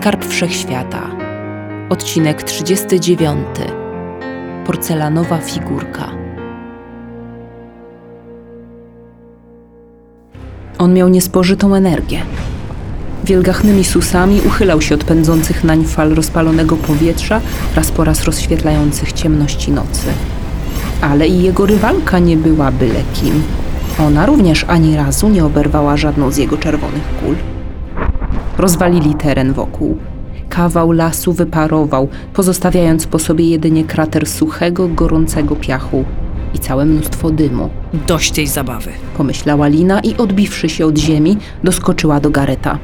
Skarb Wszechświata. Odcinek 39. Porcelanowa figurka. On miał niespożytą energię. Wielgachnymi susami uchylał się od pędzących nań fal rozpalonego powietrza, raz po raz rozświetlających ciemności nocy. Ale i jego rywalka nie była byle kim. Ona również ani razu nie oberwała żadną z jego czerwonych kul. Rozwalili teren wokół. Kawał lasu wyparował, pozostawiając po sobie jedynie krater suchego, gorącego piachu i całe mnóstwo dymu. Dość tej zabawy. Pomyślała Lina i odbiwszy się od ziemi, doskoczyła do Gareta.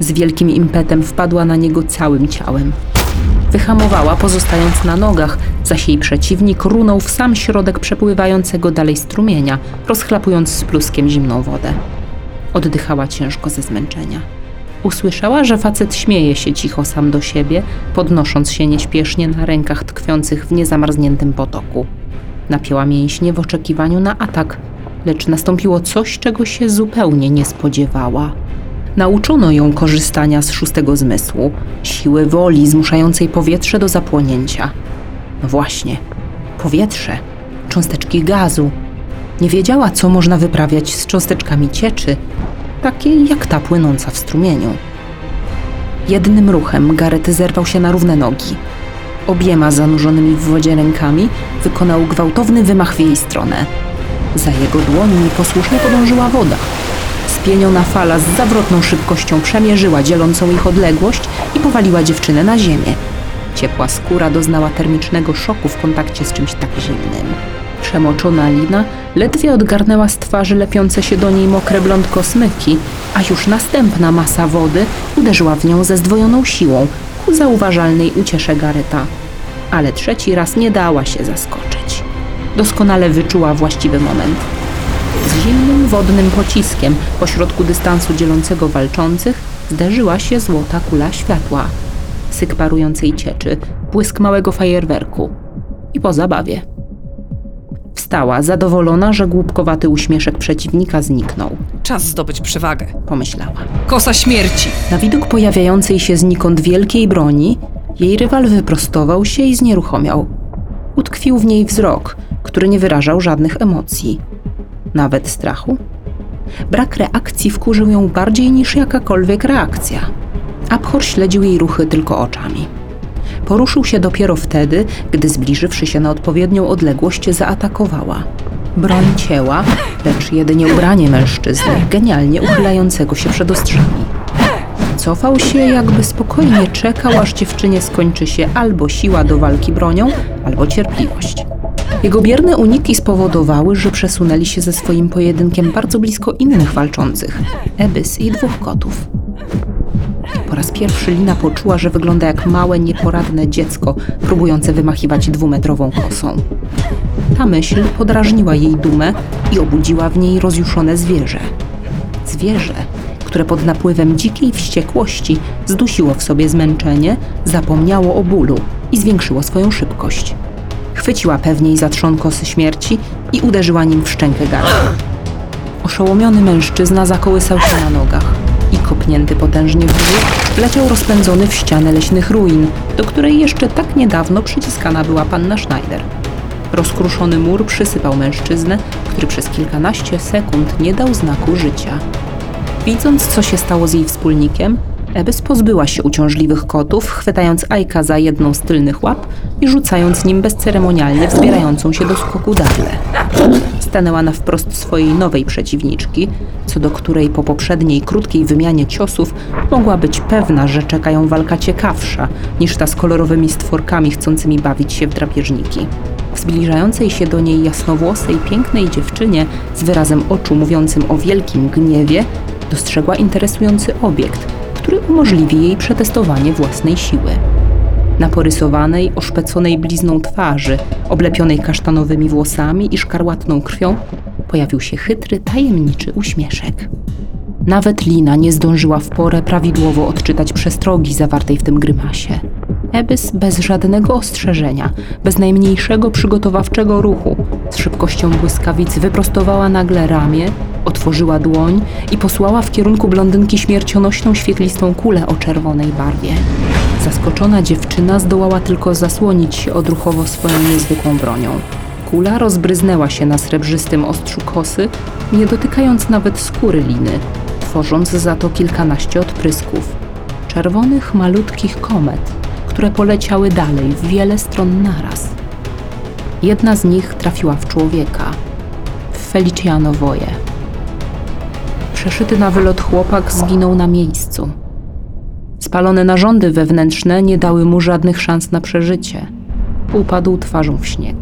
Z wielkim impetem wpadła na niego całym ciałem. Wyhamowała, pozostając na nogach, zaś jej przeciwnik runął w sam środek przepływającego dalej strumienia, rozchlapując z pluskiem zimną wodę. Oddychała ciężko ze zmęczenia. Usłyszała, że facet śmieje się cicho sam do siebie, podnosząc się nieśpiesznie na rękach tkwiących w niezamarzniętym potoku. Napięła mięśnie w oczekiwaniu na atak, lecz nastąpiło coś, czego się zupełnie nie spodziewała. Nauczono ją korzystania z szóstego zmysłu, siły woli zmuszającej powietrze do zapłonięcia. No właśnie, powietrze, cząsteczki gazu. Nie wiedziała, co można wyprawiać z cząsteczkami cieczy, takiej jak ta płynąca w strumieniu. Jednym ruchem Gareth zerwał się na równe nogi. Obiema zanurzonymi w wodzie rękami wykonał gwałtowny wymach w jej stronę. Za jego dłońmi posłusznie podążyła woda. Spieniona fala z zawrotną szybkością przemierzyła dzielącą ich odległość i powaliła dziewczynę na ziemię. Ciepła skóra doznała termicznego szoku w kontakcie z czymś tak zimnym. Przemoczona Lina ledwie odgarnęła z twarzy lepiące się do niej mokre blond kosmyki, a już następna masa wody uderzyła w nią ze zdwojoną siłą ku zauważalnej uciesze Gareta. Ale trzeci raz nie dała się zaskoczyć. Doskonale wyczuła właściwy moment. Z zimnym wodnym pociskiem pośrodku dystansu dzielącego walczących zderzyła się złota kula światła. Syk parującej cieczy, błysk małego fajerwerku. I po zabawie. Wstała, zadowolona, że głupkowaty uśmieszek przeciwnika zniknął. Czas zdobyć przewagę. Pomyślała. Kosa śmierci. Na widok pojawiającej się znikąd wielkiej broni, jej rywal wyprostował się i znieruchomiał. Utkwił w niej wzrok, który nie wyrażał żadnych emocji. Nawet strachu. Brak reakcji wkurzył ją bardziej niż jakakolwiek reakcja. Abhor śledził jej ruchy tylko oczami. Poruszył się dopiero wtedy, gdy zbliżywszy się na odpowiednią odległość, zaatakowała. Broń cięła, lecz jedynie ubranie mężczyzny, genialnie uchylającego się przed ostrzami. Cofał się, jakby spokojnie czekał, aż dziewczynie skończy się albo siła do walki bronią, albo cierpliwość. Jego bierne uniki spowodowały, że przesunęli się ze swoim pojedynkiem bardzo blisko innych walczących Ebys i dwóch kotów. Raz pierwszy Lina poczuła, że wygląda jak małe, nieporadne dziecko próbujące wymachiwać dwumetrową kosą. Ta myśl podrażniła jej dumę i obudziła w niej rozjuszone zwierzę. Zwierzę, które pod napływem dzikiej wściekłości zdusiło w sobie zmęczenie, zapomniało o bólu i zwiększyło swoją szybkość. Chwyciła pewniej za trzon kosy śmierci i uderzyła nim w szczękę garda. Oszołomiony mężczyzna zakołysał się na nogach i kopnięty potężnie w brzuch, leciał rozpędzony w ścianę leśnych ruin, do której jeszcze tak niedawno przyciskana była panna Schneider. Rozkruszony mur przysypał mężczyznę, który przez kilkanaście sekund nie dał znaku życia. Widząc, co się stało z jej wspólnikiem, Ebys pozbyła się uciążliwych kotów, chwytając Ajka za jedną z tylnych łap i rzucając nim bezceremonialnie wzbierającą się do skoku Darlę. Stanęła na wprost swojej nowej przeciwniczki, co do której po poprzedniej krótkiej wymianie ciosów mogła być pewna, że czeka ją walka ciekawsza niż ta z kolorowymi stworkami chcącymi bawić się w drapieżniki. W zbliżającej się do niej jasnowłosej, pięknej dziewczynie z wyrazem oczu mówiącym o wielkim gniewie dostrzegła interesujący obiekt, który umożliwi jej przetestowanie własnej siły. Na porysowanej, oszpeconej blizną twarzy, oblepionej kasztanowymi włosami i szkarłatną krwią, pojawił się chytry, tajemniczy uśmieszek. Nawet Lina nie zdążyła w porę prawidłowo odczytać przestrogi zawartej w tym grymasie. Ebys bez żadnego ostrzeżenia, bez najmniejszego przygotowawczego ruchu, z szybkością błyskawic wyprostowała nagle ramię Otworzyła dłoń i posłała w kierunku blondynki śmiercionośną świetlistą kulę o czerwonej barwie. Zaskoczona dziewczyna zdołała tylko zasłonić się odruchowo swoją niezwykłą bronią. Kula rozbryznęła się na srebrzystym ostrzu kosy, nie dotykając nawet skóry liny, tworząc za to kilkanaście odprysków. Czerwonych, malutkich komet, które poleciały dalej w wiele stron naraz. Jedna z nich trafiła w człowieka, w Feliciano Woje. Przeszyty na wylot chłopak zginął na miejscu. Spalone narządy wewnętrzne nie dały mu żadnych szans na przeżycie. Upadł twarzą w śnieg.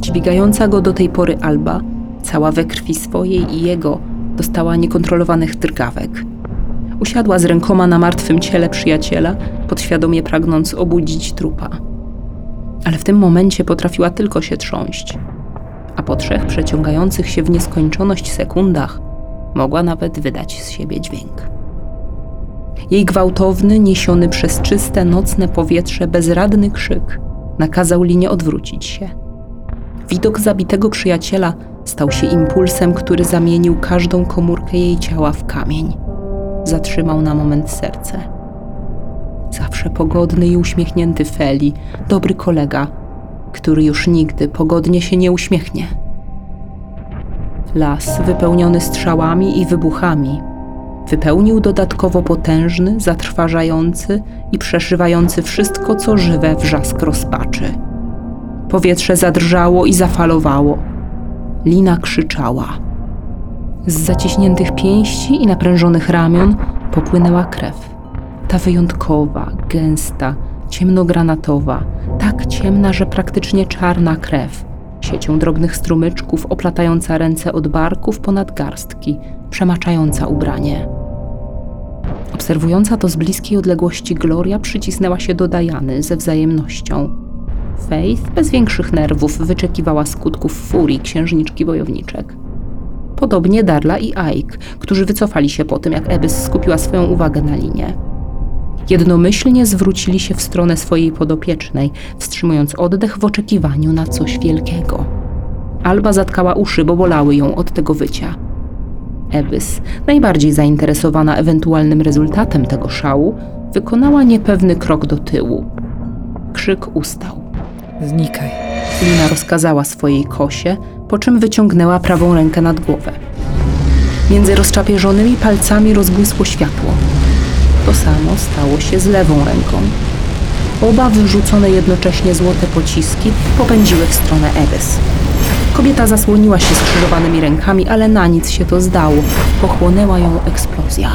Dźwigająca go do tej pory Alba, cała we krwi swojej i jego, dostała niekontrolowanych drgawek. Usiadła z rękoma na martwym ciele przyjaciela, podświadomie pragnąc obudzić trupa. Ale w tym momencie potrafiła tylko się trząść. A po trzech przeciągających się w nieskończoność sekundach mogła nawet wydać z siebie dźwięk. Jej gwałtowny, niesiony przez czyste nocne powietrze bezradny krzyk nakazał linie odwrócić się. Widok zabitego przyjaciela stał się impulsem, który zamienił każdą komórkę jej ciała w kamień. Zatrzymał na moment serce. Zawsze pogodny i uśmiechnięty Feli, dobry kolega, który już nigdy pogodnie się nie uśmiechnie. Las, wypełniony strzałami i wybuchami, wypełnił dodatkowo potężny, zatrważający i przeszywający wszystko, co żywe wrzask rozpaczy. Powietrze zadrżało i zafalowało. Lina krzyczała. Z zaciśniętych pięści i naprężonych ramion popłynęła krew. Ta wyjątkowa, gęsta, ciemnogranatowa, tak ciemna, że praktycznie czarna krew, siecią drobnych strumyczków oplatająca ręce od barków ponad garstki, przemaczająca ubranie. Obserwująca to z bliskiej odległości Gloria przycisnęła się do Dajany ze wzajemnością. Faith bez większych nerwów wyczekiwała skutków furii księżniczki wojowniczek. Podobnie Darla i Ike, którzy wycofali się po tym, jak Ebys skupiła swoją uwagę na linie. Jednomyślnie zwrócili się w stronę swojej podopiecznej, wstrzymując oddech w oczekiwaniu na coś wielkiego. Alba zatkała uszy, bo bolały ją od tego wycia. Ebys, najbardziej zainteresowana ewentualnym rezultatem tego szału, wykonała niepewny krok do tyłu. Krzyk ustał. Znikaj. Lina rozkazała swojej kosie, po czym wyciągnęła prawą rękę nad głowę. Między rozczapieżonymi palcami rozbłysło światło. To samo stało się z lewą ręką. Oba wyrzucone jednocześnie złote pociski popędziły w stronę Ebys. Kobieta zasłoniła się skrzyżowanymi rękami, ale na nic się to zdało. Pochłonęła ją eksplozja.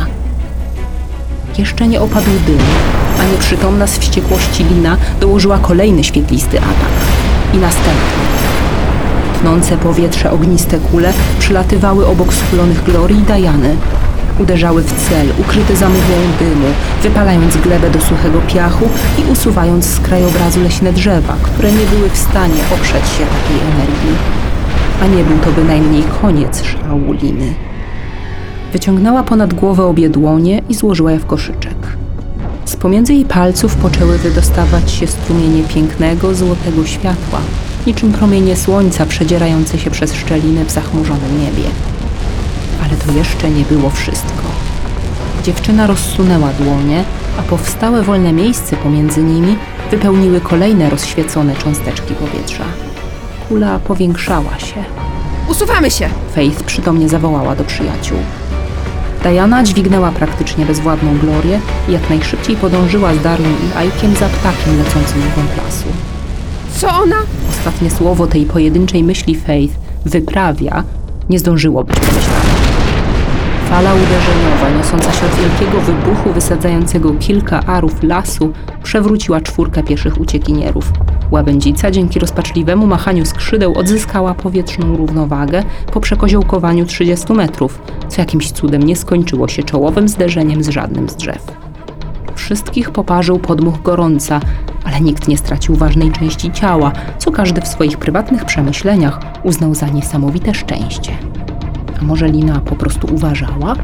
Jeszcze nie opadł dym, a nieprzytomna z wściekłości Lina dołożyła kolejny świetlisty atak. I następny. Tnące powietrze ogniste kule przylatywały obok skulonych Glorii i Dajany. Uderzały w cel, ukryte za mgłą dymu, wypalając glebę do suchego piachu i usuwając z krajobrazu leśne drzewa, które nie były w stanie oprzeć się takiej energii. A nie był to bynajmniej koniec szału Liny. Wyciągnęła ponad głowę obie dłonie i złożyła je w koszyczek. Z pomiędzy jej palców poczęły wydostawać się strumienie pięknego, złotego światła, niczym promienie słońca przedzierające się przez szczeliny w zachmurzonym niebie. Ale to jeszcze nie było wszystko. Dziewczyna rozsunęła dłonie, a powstałe wolne miejsce pomiędzy nimi wypełniły kolejne rozświecone cząsteczki powietrza. Kula powiększała się. Usuwamy się! Faith przytomnie zawołała do przyjaciół. Diana dźwignęła praktycznie bezwładną Glorię i jak najszybciej podążyła z Darlą i Ajkiem za ptakiem lecącym w głąb lasu. Co ona? Ostatnie słowo tej pojedynczej myśli Faith wyprawia nie zdążyło być pomyślane. Fala uderzeniowa, niosąca się od wielkiego wybuchu wysadzającego kilka arów lasu, przewróciła czwórkę pieszych uciekinierów. Łabędzica dzięki rozpaczliwemu machaniu skrzydeł odzyskała powietrzną równowagę po przekoziołkowaniu 30 metrów, co jakimś cudem nie skończyło się czołowym zderzeniem z żadnym z drzew. Wszystkich poparzył podmuch gorąca, ale nikt nie stracił ważnej części ciała, co każdy w swoich prywatnych przemyśleniach uznał za niesamowite szczęście. A może Lina po prostu uważała?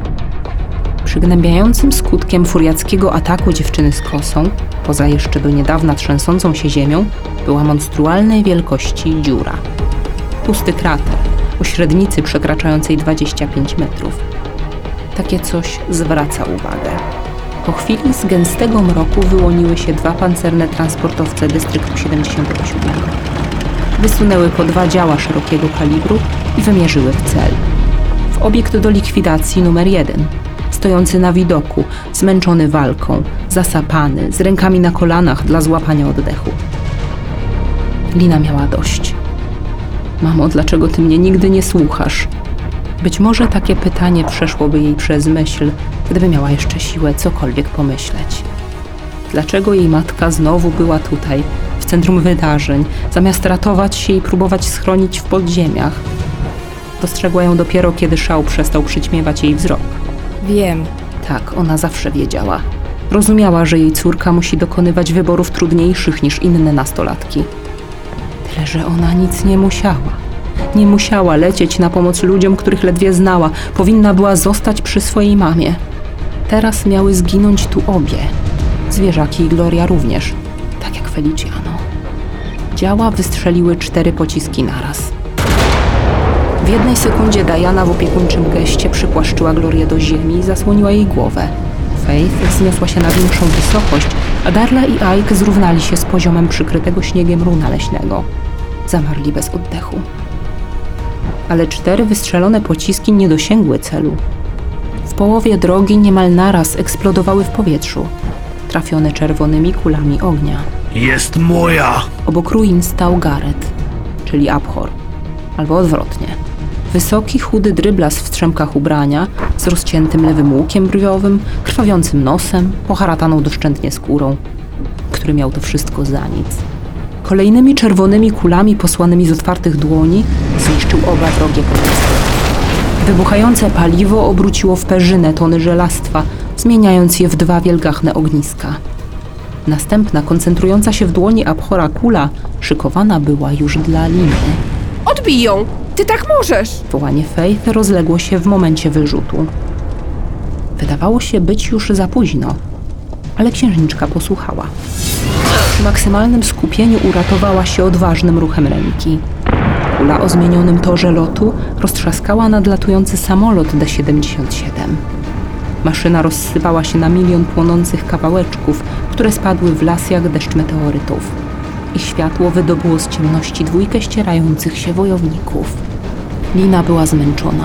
Przygnębiającym skutkiem furiackiego ataku dziewczyny z kosą, poza jeszcze do niedawna trzęsącą się ziemią, była monstrualnej wielkości dziura. Pusty krater, o średnicy przekraczającej 25 metrów. Takie coś zwraca uwagę. Po chwili z gęstego mroku wyłoniły się dwa pancerne transportowce dystryktu 77. Wysunęły po dwa działa szerokiego kalibru i wymierzyły w cel. W obiekt do likwidacji numer jeden, stojący na widoku, zmęczony walką, zasapany, z rękami na kolanach dla złapania oddechu. Lina miała dość. Mamo, dlaczego ty mnie nigdy nie słuchasz? Być może takie pytanie przeszłoby jej przez myśl, gdyby miała jeszcze siłę cokolwiek pomyśleć. Dlaczego jej matka znowu była tutaj, w centrum wydarzeń, zamiast ratować się i próbować schronić w podziemiach? Dostrzegła ją dopiero, kiedy szał przestał przyćmiewać jej wzrok. Wiem. Tak, ona zawsze wiedziała. Rozumiała, że jej córka musi dokonywać wyborów trudniejszych niż inne nastolatki. Tyle, że ona nic nie musiała. Nie musiała lecieć na pomoc ludziom, których ledwie znała. Powinna była zostać przy swojej mamie. Teraz miały zginąć tu obie. Zwierzaki i Gloria również, tak jak Feliciano. Działa wystrzeliły cztery pociski naraz. W jednej sekundzie Diana w opiekuńczym geście przypłaszczyła Glorię do ziemi i zasłoniła jej głowę. Faith wzniosła się na większą wysokość, a Darla i Ike zrównali się z poziomem przykrytego śniegiem runa leśnego. Zamarli bez oddechu. Ale cztery wystrzelone pociski nie dosięgły celu. W połowie drogi niemal naraz eksplodowały w powietrzu, trafione czerwonymi kulami ognia. Jest moja! Obok ruin stał Gareth, czyli Abhor, albo odwrotnie. Wysoki, chudy dryblas w strzemkach ubrania, z rozciętym lewym łukiem brwiowym, krwawiącym nosem, poharataną doszczętnie skórą, który miał to wszystko za nic. Kolejnymi czerwonymi kulami posłanymi z otwartych dłoni zniszczył oba wrogie pociski. Wybuchające paliwo obróciło w perzynę tony żelastwa, zmieniając je w dwa wielgachne ogniska. Następna, koncentrująca się w dłoni Abhora kula, szykowana była już dla Liny. Odbij ją! Ty tak możesz! Wołanie Faith rozległo się w momencie wyrzutu. Wydawało się być już za późno, ale księżniczka posłuchała. Przy maksymalnym skupieniu uratowała się odważnym ruchem ręki. Kula o zmienionym torze lotu roztrzaskała nadlatujący samolot D-77. Maszyna rozsypała się na milion płonących kawałeczków, które spadły w las jak deszcz meteorytów. Ich światło wydobyło z ciemności dwójkę ścierających się wojowników. Lina była zmęczona.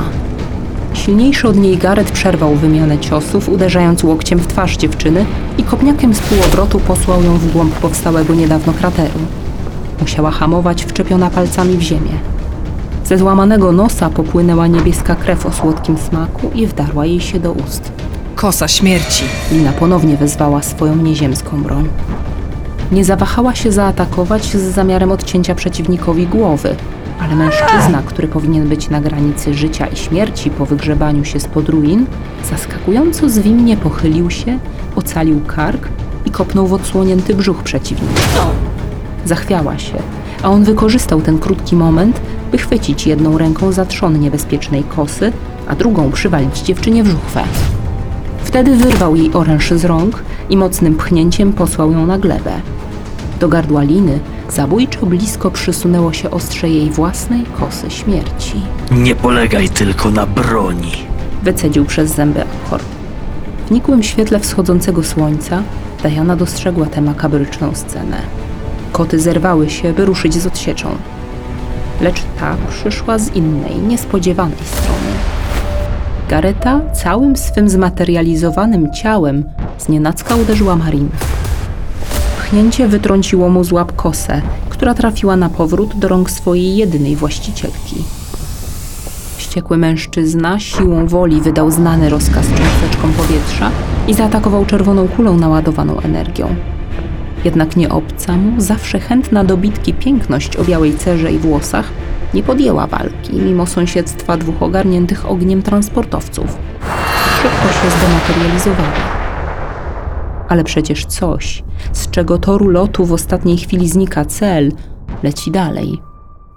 Silniejszy od niej Gareth przerwał wymianę ciosów, uderzając łokciem w twarz dziewczyny i kopniakiem z półobrotu posłał ją w głąb powstałego niedawno krateru. Musiała hamować, wczepiona palcami w ziemię. Ze złamanego nosa popłynęła niebieska krew o słodkim smaku i wdarła jej się do ust. Kosa śmierci. Lina ponownie wezwała swoją nieziemską broń. Nie zawahała się zaatakować z zamiarem odcięcia przeciwnikowi głowy, ale mężczyzna, który powinien być na granicy życia i śmierci po wygrzebaniu się spod ruin, zaskakująco zwinnie pochylił się, ocalił kark i kopnął w odsłonięty brzuch przeciwnika. Zachwiała się, a on wykorzystał ten krótki moment, by chwycić jedną ręką za trzon niebezpiecznej kosy, a drugą przywalić dziewczynie w żuchwę. Wtedy wyrwał jej oręż z rąk i mocnym pchnięciem posłał ją na glebę. Do gardła liny zabójczo blisko przysunęło się ostrze jej własnej kosy śmierci. Nie polegaj tylko na broni. Wycedził przez zęby Abhor. W nikłym świetle wschodzącego słońca Diana dostrzegła tę makabryczną scenę. Koty zerwały się, by ruszyć z odsieczą. Lecz ta przyszła z innej, niespodziewanej strony. Gareta całym swym zmaterializowanym ciałem znienacka uderzyła Marin. Pchnięcie wytrąciło mu z łap kosę, która trafiła na powrót do rąk swojej jedynej właścicielki. Wściekły mężczyzna siłą woli wydał znany rozkaz cząsteczkom powietrza i zaatakował czerwoną kulą naładowaną energią. Jednak nie obca mu, zawsze chętna do bitki piękność o białej cerze i włosach, nie podjęła walki, mimo sąsiedztwa dwóch ogarniętych ogniem transportowców. Szybko się zdematerializowała. Ale przecież coś, z czego toru lotu w ostatniej chwili znika cel, leci dalej.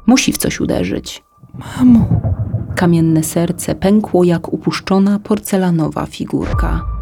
Musi w coś uderzyć. Mamo. Kamienne serce pękło jak upuszczona porcelanowa figurka.